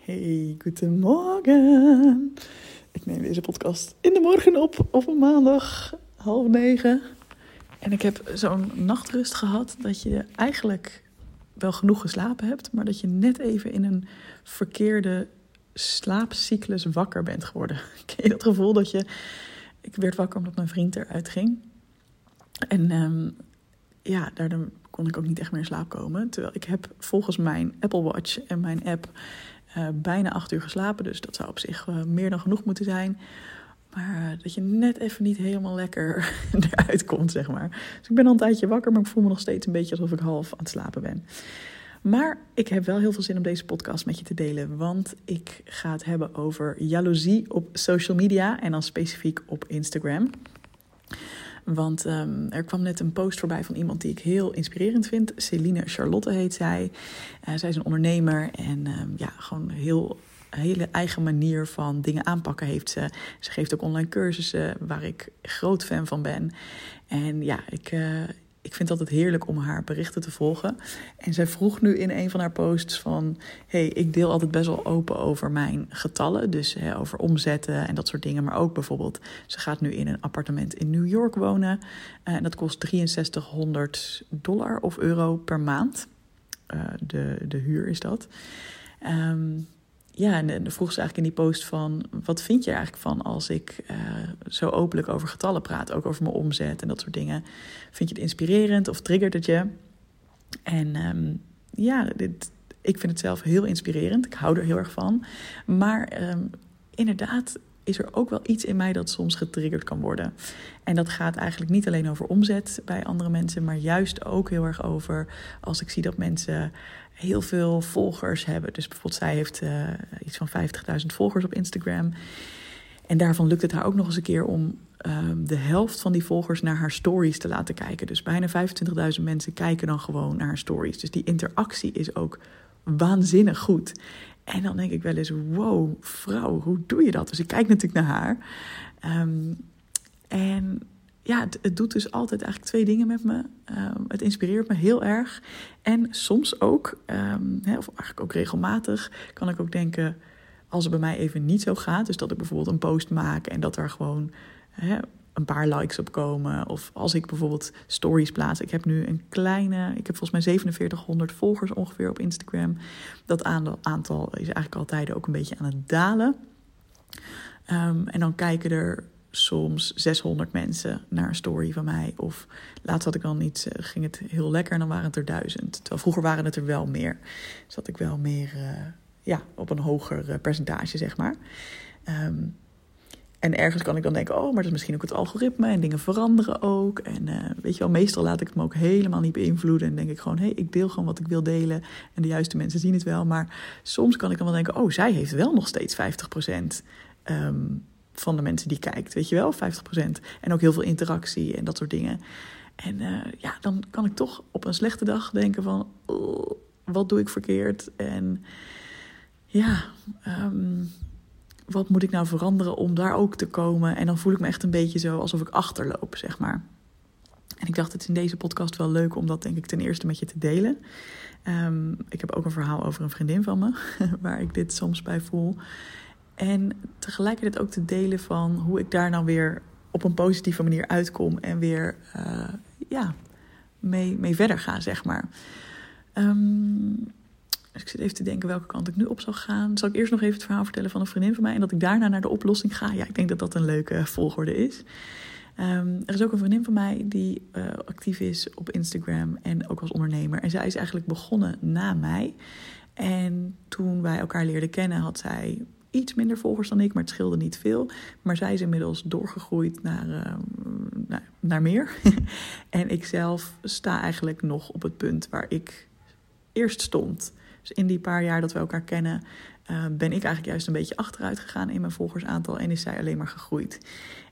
Hey, goedemorgen. Ik neem deze podcast in de morgen op, op een maandag, half negen. En ik heb zo'n nachtrust gehad dat je eigenlijk wel genoeg geslapen hebt, maar dat je net even in een verkeerde slaapcyclus wakker bent geworden. Ken je dat gevoel dat je... Ik werd wakker omdat mijn vriend eruit ging. En um, ja, daardoor kon ik ook niet echt meer in slaap komen. Terwijl ik heb volgens mijn Apple Watch en mijn app uh, bijna acht uur geslapen. Dus dat zou op zich uh, meer dan genoeg moeten zijn. Maar uh, dat je net even niet helemaal lekker eruit komt, zeg maar. Dus ik ben al een tijdje wakker, maar ik voel me nog steeds een beetje alsof ik half aan het slapen ben. Maar ik heb wel heel veel zin om deze podcast met je te delen. Want ik ga het hebben over jaloezie op social media en dan specifiek op Instagram. Want um, er kwam net een post voorbij van iemand die ik heel inspirerend vind. Celine Charlotte heet zij. Uh, zij is een ondernemer en um, ja, gewoon heel hele eigen manier van dingen aanpakken heeft ze. Ze geeft ook online cursussen waar ik groot fan van ben. En ja, ik, uh, ik vind het altijd heerlijk om haar berichten te volgen. En zij vroeg nu in een van haar posts van... hey, ik deel altijd best wel open over mijn getallen. Dus hè, over omzetten en dat soort dingen. Maar ook bijvoorbeeld, ze gaat nu in een appartement in New York wonen. Uh, en dat kost 6300 dollar of euro per maand. Uh, de, de huur is dat. Um, ja, en dan vroeg ze eigenlijk in die post van... wat vind je eigenlijk van als ik uh, zo openlijk over getallen praat? Ook over mijn omzet en dat soort dingen. Vind je het inspirerend of triggert het je? En um, ja, dit, ik vind het zelf heel inspirerend. Ik hou er heel erg van. Maar um, inderdaad is er ook wel iets in mij dat soms getriggerd kan worden. En dat gaat eigenlijk niet alleen over omzet bij andere mensen... maar juist ook heel erg over als ik zie dat mensen heel veel volgers hebben. Dus bijvoorbeeld zij heeft uh, iets van 50.000 volgers op Instagram. En daarvan lukt het haar ook nog eens een keer om uh, de helft van die volgers naar haar stories te laten kijken. Dus bijna 25.000 mensen kijken dan gewoon naar haar stories. Dus die interactie is ook waanzinnig goed. En dan denk ik wel eens, wow, vrouw, hoe doe je dat? Dus ik kijk natuurlijk naar haar. Um, en ja, het, doet dus altijd eigenlijk twee dingen met me. Um, het inspireert me heel erg. En soms ook, hè, of eigenlijk ook regelmatig, kan ik ook denken... als het bij mij even niet zo gaat... dus dat ik bijvoorbeeld een post maak en dat er gewoon... een paar likes op komen. Of als ik bijvoorbeeld stories plaats. Ik heb nu een kleine, ik heb volgens mij 4700 volgers ongeveer op Instagram. Dat aantal is eigenlijk altijd ook een beetje aan het dalen. Um, en dan kijken er soms 600 mensen naar een story van mij. Of laatst had ik dan niet, ging het heel lekker en dan waren het er duizend. Terwijl vroeger waren het er wel meer. Dus had ik wel meer, uh, ja, op een hoger percentage, zeg maar. Um, en ergens kan ik dan denken, oh, maar dat is misschien ook het algoritme en dingen veranderen ook. En uh, weet je wel, meestal laat ik het me ook helemaal niet beïnvloeden. En denk ik gewoon, hé, hey, ik deel gewoon wat ik wil delen. En de juiste mensen zien het wel. Maar soms kan ik dan wel denken, oh, zij heeft wel nog steeds 50% um, van de mensen die kijkt. Weet je wel, 50%. En ook heel veel interactie en dat soort dingen. En uh, ja, dan kan ik toch op een slechte dag denken van, oh, wat doe ik verkeerd? En ja, um, wat moet ik nou veranderen om daar ook te komen? En dan voel ik me echt een beetje zo alsof ik achterloop, zeg maar. En ik dacht, het is in deze podcast wel leuk om dat denk ik ten eerste met je te delen. Um, ik heb ook een verhaal over een vriendin van me, waar ik dit soms bij voel. En tegelijkertijd ook te delen van hoe ik daar nou weer op een positieve manier uitkom en weer uh, ja, mee, mee verder ga, zeg maar. Um, dus ik zit even te denken welke kant ik nu op zal gaan. Zal ik eerst nog even het verhaal vertellen van een vriendin van mij en dat ik daarna naar de oplossing ga? Ja, ik denk dat dat een leuke volgorde is. Um, er is ook een vriendin van mij die uh, actief is op Instagram en ook als ondernemer. En zij is eigenlijk begonnen na mij. En toen wij elkaar leerden kennen, had zij iets minder volgers dan ik, maar het scheelde niet veel. Maar zij is inmiddels doorgegroeid naar, naar, naar meer. en ik zelf sta eigenlijk nog op het punt waar ik eerst stond. Dus in die paar jaar dat we elkaar kennen, uh, ben ik eigenlijk juist een beetje achteruit gegaan in mijn volgersaantal en is zij alleen maar gegroeid.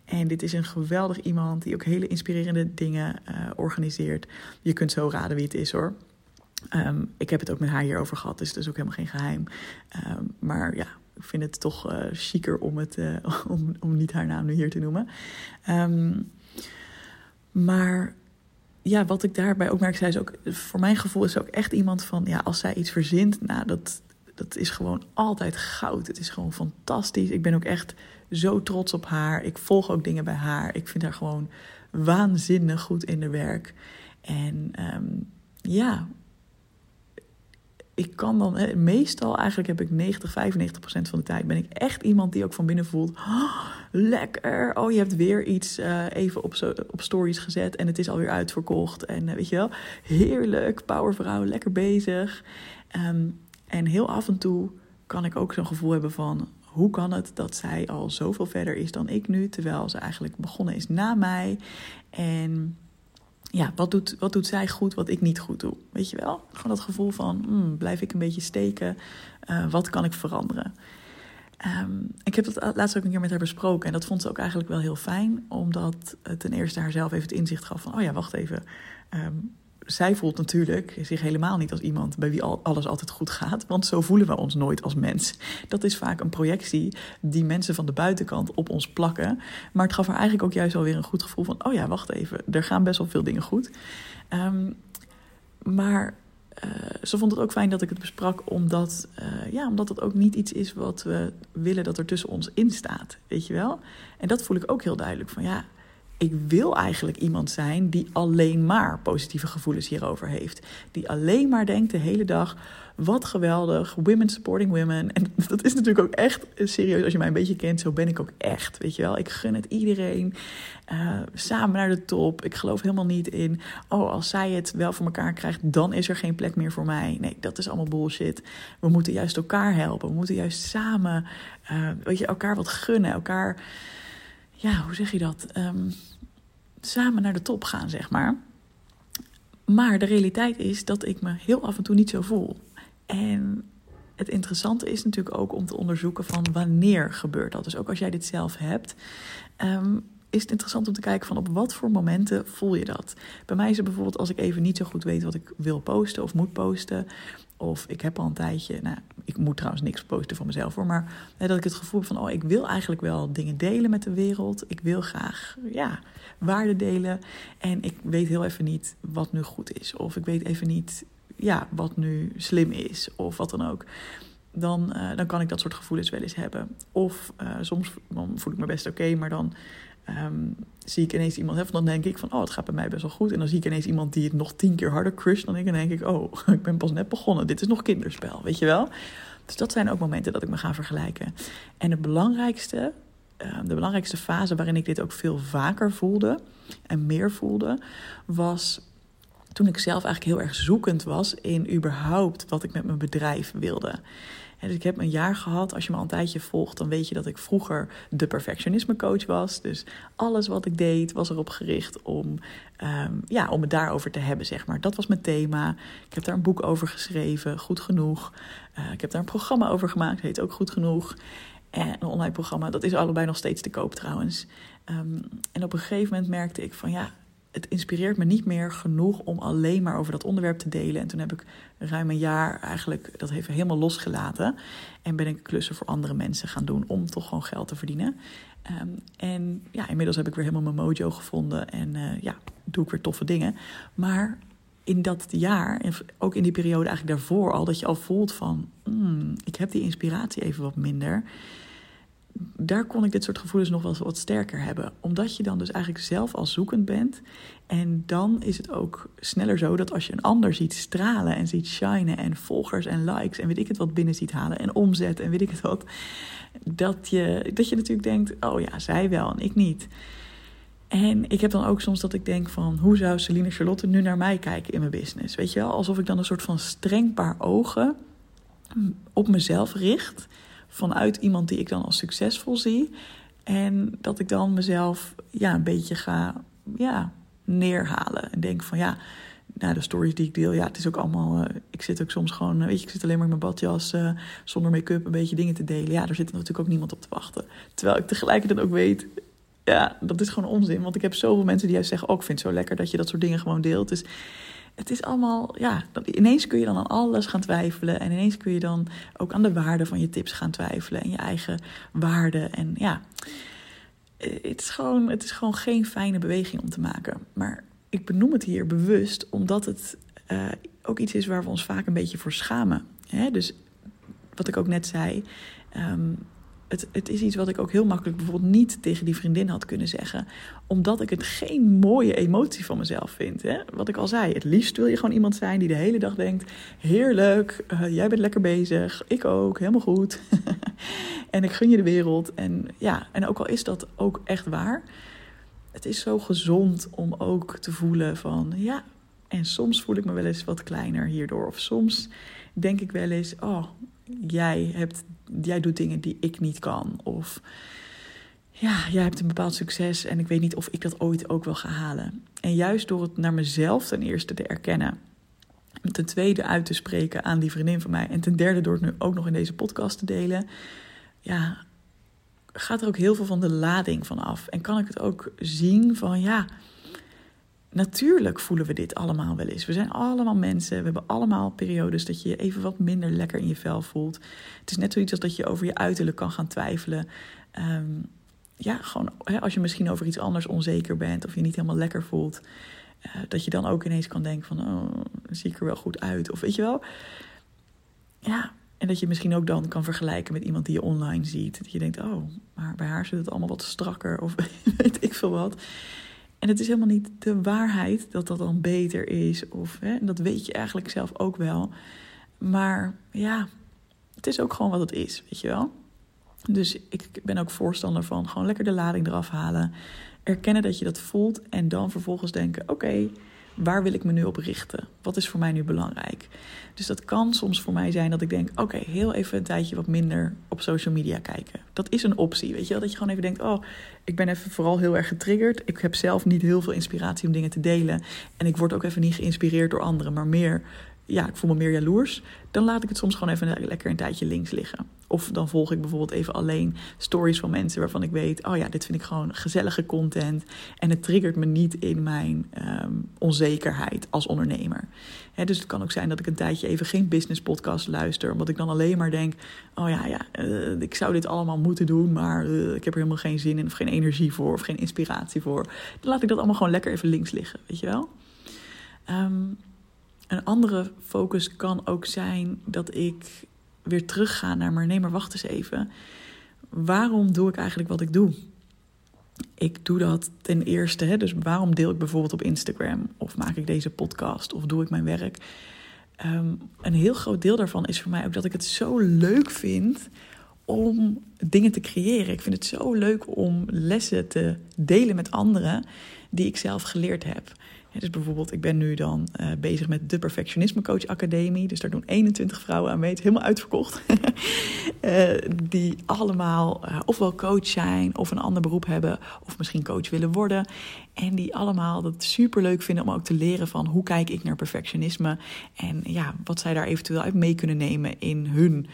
En dit is een geweldig iemand die ook hele inspirerende dingen uh, organiseert. Je kunt zo raden wie het is hoor. Um, ik heb het ook met haar hierover gehad, dus dat is ook helemaal geen geheim. Um, maar ja, ik vind het toch uh, chiquer om, het, om, om niet haar naam nu hier te noemen. Um, maar ja, wat ik daarbij ook merk, zij is ook, voor mijn gevoel is ook echt iemand van, ja, als zij iets verzint, nou, dat, dat is gewoon altijd goud. Het is gewoon fantastisch. Ik ben ook echt zo trots op haar. Ik volg ook dingen bij haar. Ik vind haar gewoon waanzinnig goed in de werk. En ehm, ja, ik kan dan, meestal eigenlijk heb ik 90, 95 procent van de tijd ben ik echt iemand die ook van binnen voelt, oh, lekker, oh je hebt weer iets uh, even op, zo, op stories gezet en het is alweer uitverkocht en uh, weet je wel, heerlijk, powervrouw, lekker bezig. Um, en heel af en toe kan ik ook zo'n gevoel hebben van, hoe kan het dat zij al zoveel verder is dan ik nu, terwijl ze eigenlijk begonnen is na mij? En ja, wat doet, wat doet zij goed wat ik niet goed doe? Weet je wel? Gewoon dat gevoel van, hmm, blijf ik een beetje steken? Uh, wat kan ik veranderen? Um, ik heb dat laatst ook een keer met haar besproken. En dat vond ze ook eigenlijk wel heel fijn. Omdat ten eerste haar zelf even het inzicht gaf van... oh ja, wacht even. Um, zij voelt natuurlijk zich helemaal niet als iemand bij wie alles altijd goed gaat. Want zo voelen we ons nooit als mens. Dat is vaak een projectie die mensen van de buitenkant op ons plakken. Maar het gaf haar eigenlijk ook juist alweer een goed gevoel van: oh ja, wacht even, er gaan best wel veel dingen goed. Um, maar uh, ze vond het ook fijn dat ik het besprak, omdat, uh, ja, omdat het ook niet iets is wat we willen dat er tussen ons in staat. Weet je wel? En dat voel ik ook heel duidelijk van ja ik wil eigenlijk iemand zijn die alleen maar positieve gevoelens hierover heeft. Die alleen maar denkt de hele dag: wat geweldig, women supporting women. En dat is natuurlijk ook echt serieus, als je mij een beetje kent, zo ben ik ook echt. Weet je wel, ik gun het iedereen. Uh, samen naar de top. Ik geloof helemaal niet in, oh, als zij het wel voor elkaar krijgt, dan is er geen plek meer voor mij. Nee, dat is allemaal bullshit. We moeten juist elkaar helpen. We moeten juist samen, uh, weet je, elkaar wat gunnen, elkaar ja, hoe zeg je dat? Um, samen naar de top gaan, zeg maar. Maar de realiteit is dat ik me heel af en toe niet zo voel. En het interessante is natuurlijk ook om te onderzoeken van wanneer gebeurt dat. Dus ook als jij dit zelf hebt, um, is het interessant om te kijken van op wat voor momenten voel je dat. Bij mij is het bijvoorbeeld als ik even niet zo goed weet wat ik wil posten of moet posten. Of ik heb al een tijdje, nou, ik moet trouwens niks posten van mezelf hoor, maar dat ik het gevoel heb van, oh, ik wil eigenlijk wel dingen delen met de wereld. Ik wil graag, ja, waarde delen. En ik weet heel even niet wat nu goed is. Of ik weet even niet, ja, wat nu slim is. Of wat dan ook. Dan, uh, dan kan ik dat soort gevoelens wel eens hebben. Of uh, soms voel ik me best oké, maar dan um, zie ik ineens iemand, hè, dan denk ik van, oh, het gaat bij mij best wel goed. En dan zie ik ineens iemand die het nog tien keer harder crusht dan ik. En denk ik, oh, ik ben pas net begonnen. Dit is nog kinderspel, weet je wel? Dus dat zijn ook momenten dat ik me ga vergelijken. En het belangrijkste, uh, de belangrijkste fase waarin ik dit ook veel vaker voelde en meer voelde, was toen ik zelf eigenlijk heel erg zoekend was in überhaupt wat ik met mijn bedrijf wilde dus ik heb een jaar gehad. Als je me al een tijdje volgt, dan weet je dat ik vroeger de perfectionisme coach was. Dus alles wat ik deed was erop gericht om, um, ja, om het daarover te hebben, zeg maar. Dat was mijn thema. Ik heb daar een boek over geschreven, goed genoeg. Uh, ik heb daar een programma over gemaakt, heet ook goed genoeg. En een online programma, dat is allebei nog steeds te koop trouwens. Um, en op een gegeven moment merkte ik van ja, het inspireert me niet meer genoeg om alleen maar over dat onderwerp te delen. En toen heb ik ruim een jaar eigenlijk dat even helemaal losgelaten. En ben ik klussen voor andere mensen gaan doen om toch gewoon geld te verdienen. Um, en ja, inmiddels heb ik weer helemaal mijn mojo gevonden. En uh, ja, doe ik weer toffe dingen. Maar in dat jaar, en ook in die periode eigenlijk daarvoor al, dat je al voelt van... Mm, ik heb die inspiratie even wat minder daar kon ik dit soort gevoelens nog wel wat sterker hebben. Omdat je dan dus eigenlijk zelf al zoekend bent. En dan is het ook sneller zo dat als je een ander ziet stralen en ziet shinen en volgers en likes en weet ik het wat binnen ziet halen en omzet en weet ik het wat. Dat je, dat je natuurlijk denkt, oh ja, zij wel en ik niet. En ik heb dan ook soms dat ik denk van... hoe zou Celine Charlotte nu naar mij kijken in mijn business? Weet je wel, alsof ik dan een soort van streng paar ogen op mezelf richt vanuit iemand die ik dan als succesvol zie. En dat ik dan mezelf ja, een beetje ga ja, neerhalen. En denk van ja, nou, de stories die ik deel, ja, het is ook allemaal. Uh, ik zit ook soms gewoon, weet je, ik zit alleen maar in mijn badjas uh, zonder make-up een beetje dingen te delen. Ja, daar zit natuurlijk ook niemand op te wachten. Terwijl ik tegelijkertijd ook weet, ja, dat is gewoon onzin. Want ik heb zoveel mensen die juist zeggen: ook oh, vind het zo lekker dat je dat soort dingen gewoon deelt. Dus het is allemaal, ja, ineens kun je dan aan alles gaan twijfelen. En ineens kun je dan ook aan de waarde van je tips gaan twijfelen. En je eigen waarde. En ja, eh, het is gewoon, het is gewoon geen fijne beweging om te maken. Maar ik benoem het hier bewust, omdat het uh, ook iets is waar we ons vaak een beetje voor schamen. Hè? Dus wat ik ook net zei. Ehm, het, het is iets wat ik ook heel makkelijk bijvoorbeeld niet tegen die vriendin had kunnen zeggen. Omdat ik het geen mooie emotie van mezelf vind. Hè? Wat ik al zei, het liefst wil je gewoon iemand zijn die de hele dag denkt... heerlijk, uh, jij bent lekker bezig, ik ook, helemaal goed. en ik gun je de wereld. En ja, en ook al is dat ook echt waar... het is zo gezond om ook te voelen van... ja, en soms voel ik me wel eens wat kleiner hierdoor. Of soms denk ik wel eens, oh, jij, hebt, jij doet dingen die ik niet kan. Of ja, jij hebt een bepaald succes en ik weet niet of ik dat ooit ook wil gaan halen. En juist door het naar mezelf ten eerste te erkennen. Ten tweede uit te spreken aan die vriendin van mij. En ten derde door het nu ook nog in deze podcast te delen. Ja, gaat er ook heel veel van de lading van af. En kan ik het ook zien van ja Natuurlijk voelen we dit allemaal wel eens. We zijn allemaal mensen. We hebben allemaal periodes dat je je even wat minder lekker in je vel voelt. Het is net zoiets als dat je over je uiterlijk kan gaan twijfelen. Ehm, ja, gewoon hè, als je misschien over iets anders onzeker bent of je niet helemaal lekker voelt. Uh, dat je dan ook ineens kan denken van, oh, zie ik er wel goed uit? Of weet je wel? Ja, en dat je misschien ook dan kan vergelijken met iemand die je online ziet. Dat je denkt, oh, maar bij haar zit het allemaal wat strakker of weet ik veel wat. En het is helemaal niet de waarheid dat dat dan beter is. Of, hè, dat weet je eigenlijk zelf ook wel. Maar ja, het is ook gewoon wat het is, weet je wel. Dus ik ben ook voorstander van gewoon lekker de lading eraf halen. Erkennen dat je dat voelt en dan vervolgens denken: oké, waar wil ik me nu op richten? Wat is voor mij nu belangrijk? Dus dat kan soms voor mij zijn dat ik denk: oké, heel even een tijdje wat minder op social media kijken. Dat is een optie, weet je wel? Dat je gewoon even denkt: oh, ik ben even vooral heel erg getriggerd. Ik heb zelf niet heel veel inspiratie om dingen te delen. En ik word ook even niet geïnspireerd door anderen, maar meer ja, ik voel me meer jaloers, dan laat ik het soms gewoon even lekker een tijdje links liggen. Of dan volg ik bijvoorbeeld even alleen stories van mensen waarvan ik weet: oh ja, dit vind ik gewoon gezellige content. En het triggert me niet in mijn ehm, onzekerheid als ondernemer. dus het kan ook zijn dat ik een tijdje even geen business podcast luister, omdat ik dan alleen maar denk: oh ja, ja uh, ik zou dit allemaal moeten doen, maar uh, ik heb er helemaal geen zin in, of geen energie voor, of geen inspiratie voor. Dan laat ik dat allemaal gewoon lekker even links liggen, weet je wel? Um, een andere focus kan ook zijn dat ik weer terugga naar maar nee, maar wacht eens even. Waarom doe ik eigenlijk wat ik doe? Ik doe dat ten eerste, hè, dus waarom deel ik bijvoorbeeld op Instagram of maak ik deze podcast of doe ik mijn werk? Um, een heel groot deel daarvan is voor mij ook dat ik het zo leuk vind om dingen te creëren. Ik vind het zo leuk om lessen te delen met anderen die ik zelf geleerd heb dus bijvoorbeeld, ik ben nu dan uh, bezig met de Perfectionisme Coach Academie. Dus daar doen 21 vrouwen aan mee. Het helemaal uitverkocht. uh, die allemaal uh, ofwel coach zijn of een ander beroep hebben. Of misschien coach willen worden. En die allemaal dat super leuk vinden om ook te leren van hoe kijk ik naar perfectionisme. En ja, wat zij daar eventueel uit mee kunnen nemen in hun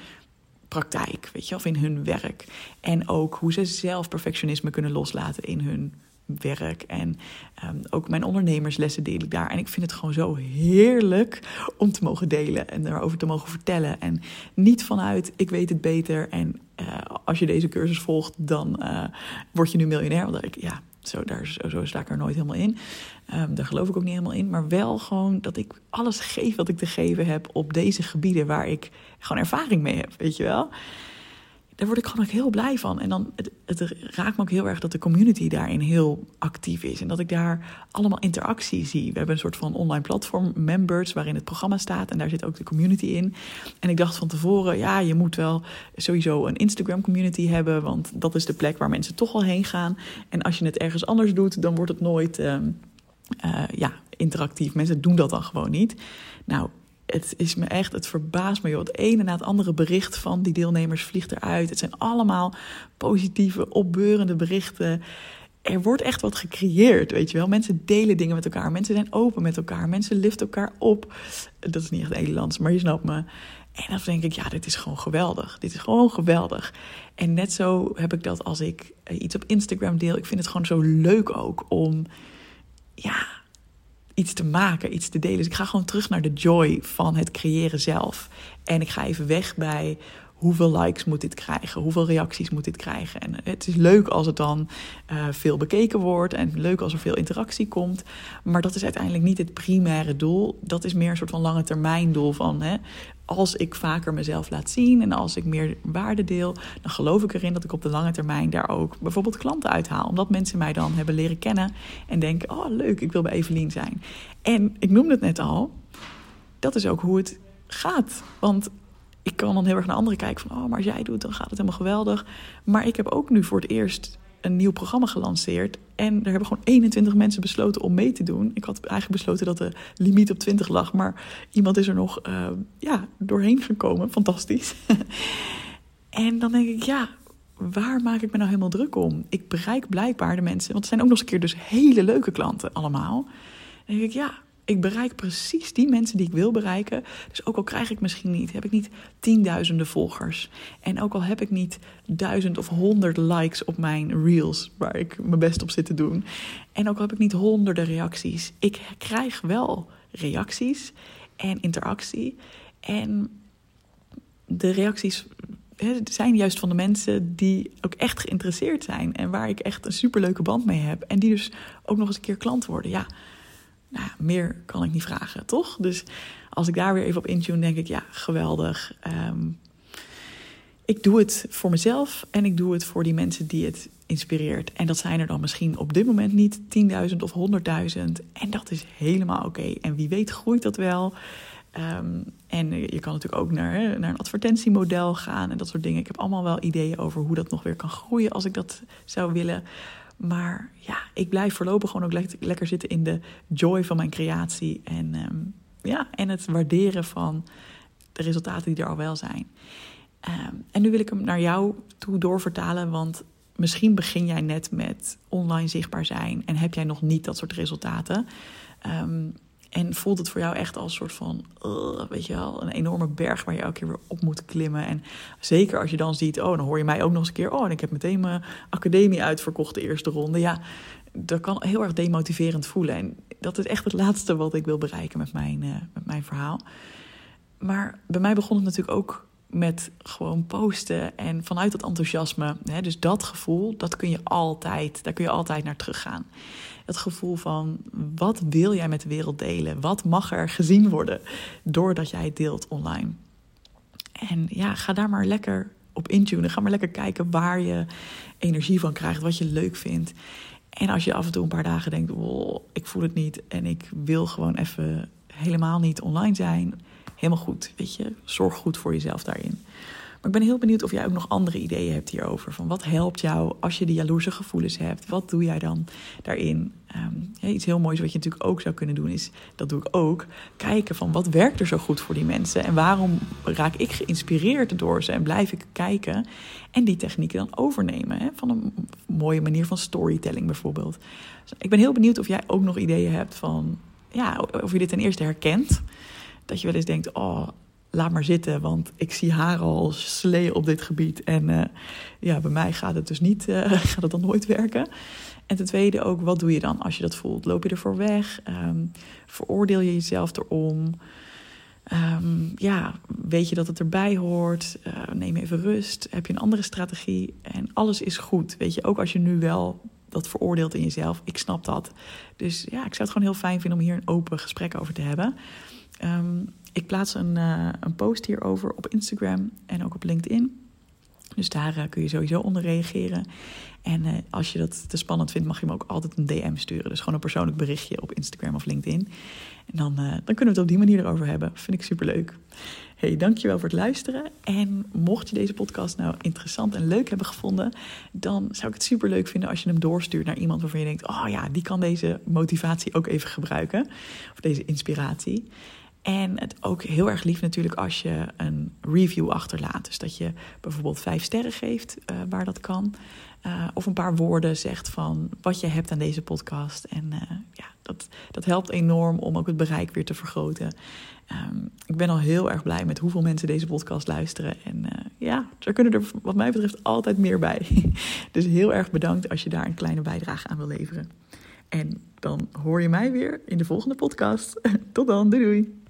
praktijk, weet je, of in hun werk. En ook hoe ze zelf perfectionisme kunnen loslaten in hun werk. En um, ook mijn ondernemerslessen deel ik daar. En ik vind het gewoon zo heerlijk om te mogen delen en daarover te mogen vertellen. En niet vanuit ik weet het beter. En uh, als je deze cursus volgt, dan uh, word je nu miljonair. Want ik, ja, zo, daar, zo, sta ik er nooit helemaal in. Um, daar geloof ik ook niet helemaal in. Maar wel gewoon dat ik alles geef wat ik te geven heb op deze gebieden waar ik gewoon ervaring mee heb. Weet je wel? Daar word ik gewoon ook heel blij van. En dan het, het, raakt me ook heel erg dat de community daarin heel actief is. En dat ik daar allemaal interactie zie. We hebben een soort van online platform, members, waarin het programma staat. En daar zit ook de community in. En ik dacht van tevoren, ja, je moet wel sowieso een Instagram community hebben. Want dat is de plek waar mensen toch al heen gaan. En als je het ergens anders doet, dan wordt het nooit uh, uh, ja, interactief. Mensen doen dat dan gewoon niet. Nou, het is me echt, het verbaast me. Joh. Het ene na het andere bericht van die deelnemers vliegt eruit. Het zijn allemaal positieve, opbeurende berichten. Er wordt echt wat gecreëerd, weet je wel. Mensen delen dingen met elkaar. Mensen zijn open met elkaar. Mensen liften elkaar op. Dat is niet echt Nederlands, maar je snapt me. En dan denk ik, ja, dit is gewoon geweldig. Dit is gewoon geweldig. En net zo heb ik dat als ik eh, iets op Instagram deel. Ik vind het gewoon zo leuk ook om, ja, iets te maken, iets te delen. Dus ik ga gewoon terug naar de joy van het creëren zelf. En ik ga even weg bij hoeveel likes moet dit krijgen? Hoeveel reacties moet dit krijgen? En het is leuk als het dan uh, veel bekeken wordt en leuk als er veel interactie komt. Maar dat is uiteindelijk niet het primaire doel. Dat is meer een soort van lange termijn doel van hè, als ik vaker mezelf laat zien en als ik meer waarde deel, dan geloof ik erin dat ik op de lange termijn daar ook bijvoorbeeld klanten uithaal. Omdat mensen mij dan hebben leren kennen en denken: oh leuk, ik wil bij Evelien zijn. En ik noemde het net al, dat is ook hoe het gaat. Want ik kan dan heel erg naar anderen kijken van, oh, maar als jij doet, dan gaat het helemaal geweldig. Maar ik heb ook nu voor het eerst een nieuw programma gelanceerd. En er hebben gewoon 21 mensen besloten om mee te doen. Ik had eigenlijk besloten dat de limiet op 20 lag. Maar iemand is er nog uh, ja, doorheen gekomen. Fantastisch. en dan denk ik, ja, waar maak ik me nou helemaal druk om? Ik bereik blijkbaar de mensen. Want het zijn ook nog eens een keer dus hele leuke klanten allemaal. Dan denk ik, ja, ik bereik precies die mensen die ik wil bereiken. Dus ook al krijg ik misschien niet, heb ik niet tienduizenden volgers. En ook al heb ik niet duizend of honderd likes op mijn reels, waar ik mijn best op zit te doen. En ook al heb ik niet honderden reacties. Ik krijg wel reacties en interactie. En de reacties zijn juist van de mensen die ook echt geïnteresseerd zijn. En waar ik echt een superleuke band mee heb. En die dus ook nog eens een keer klant worden. Ja nou, meer kan ik niet vragen, toch? Dus als ik daar weer even op intune, denk ik, ja, geweldig. Ehm, ik doe het voor mezelf en ik doe het voor die mensen die het inspireert. En dat zijn er dan misschien op dit moment niet 10.000 of 100.000. En dat is helemaal oké. En wie weet groeit dat wel. Ehm, en je kan natuurlijk ook naar, naar een advertentiemodel gaan en dat soort dingen. Ik heb allemaal wel ideeën over hoe dat nog weer kan groeien als ik dat zou willen. Maar ja, ik blijf voorlopig gewoon ook lekker zitten in de joy van mijn creatie. En, ehm, ja, en het waarderen van de resultaten die er al wel zijn. Ehm, en nu wil ik hem naar jou toe doorvertalen, want misschien begin jij net met online zichtbaar zijn en heb jij nog niet dat soort resultaten. Um, en voelt het voor jou echt als een soort van, weet je wel, een enorme berg waar je elke keer weer op moet klimmen. En zeker als je dan ziet, oh, dan hoor je mij ook nog eens een keer, oh, en ik heb meteen mijn academie uitverkocht de eerste ronde. Ja, dat kan heel erg demotiverend voelen. En dat is echt het laatste wat ik wil bereiken met mijn, uh, met mijn verhaal. Maar bij mij begon het natuurlijk ook met gewoon posten en vanuit dat enthousiasme. Hè, dus dat gevoel, dat kun je altijd, daar kun je altijd naar teruggaan. Het gevoel van wat wil jij met de wereld delen? Wat mag er gezien worden doordat jij het deelt online? En ja, ga daar maar lekker op intunen. Ga maar lekker kijken waar je energie van krijgt, wat je leuk vindt. En als je af en toe een paar dagen denkt, ik voel het niet en ik wil gewoon even helemaal niet online zijn, helemaal goed. Weet je, zorg goed voor jezelf daarin. Ik ben heel benieuwd of jij ook nog andere ideeën hebt hierover. Van wat helpt jou als je die jaloerse gevoelens hebt? Wat doe jij dan daarin? Um, iets heel moois wat je natuurlijk ook zou kunnen doen is, dat doe ik ook, kijken van wat werkt er zo goed voor die mensen en waarom raak ik geïnspireerd door ze en blijf ik kijken en die technieken dan overnemen. Hè? Van een mooie manier van storytelling bijvoorbeeld. Dus ik ben heel benieuwd of jij ook nog ideeën hebt van, ja, of je dit ten eerste herkent. Dat je wel eens denkt, oh, laat maar zitten, want ik zie haar al sleeën op dit gebied. En uh, ja, bij mij gaat het dus niet, uh, gaat het dan nooit werken. En ten tweede ook, wat doe je dan als je dat voelt? Loop je ervoor weg? Um, veroordeel je jezelf erom? Um, ja, weet je dat het erbij hoort? Uh, neem even rust. Heb je een andere strategie? En alles is goed. Weet je, ook als je nu wel dat veroordeelt in jezelf. Ik snap dat. Dus ja, ik zou het gewoon heel fijn vinden om hier een open gesprek over te hebben. Um, ik plaats een, uh, een post hierover op Instagram en ook op LinkedIn. Dus daar uh, kun je sowieso onder reageren. En uh, als je dat te spannend vindt, mag je me ook altijd een DM sturen. Dus gewoon een persoonlijk berichtje op Instagram of LinkedIn. En dan, dan kunnen we het op die manier erover hebben. Vind ik superleuk. Hey, dankjewel voor het luisteren. En mocht je deze podcast nou interessant en leuk hebben gevonden, dan zou ik het superleuk vinden als je hem doorstuurt naar iemand waarvan je denkt: oh ja, die kan deze motivatie ook even gebruiken. Of deze inspiratie. En het ook heel erg lief natuurlijk als je een review achterlaat. Dus dat je bijvoorbeeld vijf sterren geeft uh, waar dat kan. Uh, of een paar woorden zegt van wat je hebt aan deze podcast. En uh, ja, dat, dat helpt enorm om ook het bereik weer te vergroten. Um, ik ben al heel erg blij met hoeveel mensen deze podcast luisteren. En ja, er kunnen er wat mij betreft altijd meer bij. dus heel erg bedankt als je daar een kleine bijdrage aan wil leveren. En dan hoor je mij weer in de volgende podcast. Tot dan, doei doei.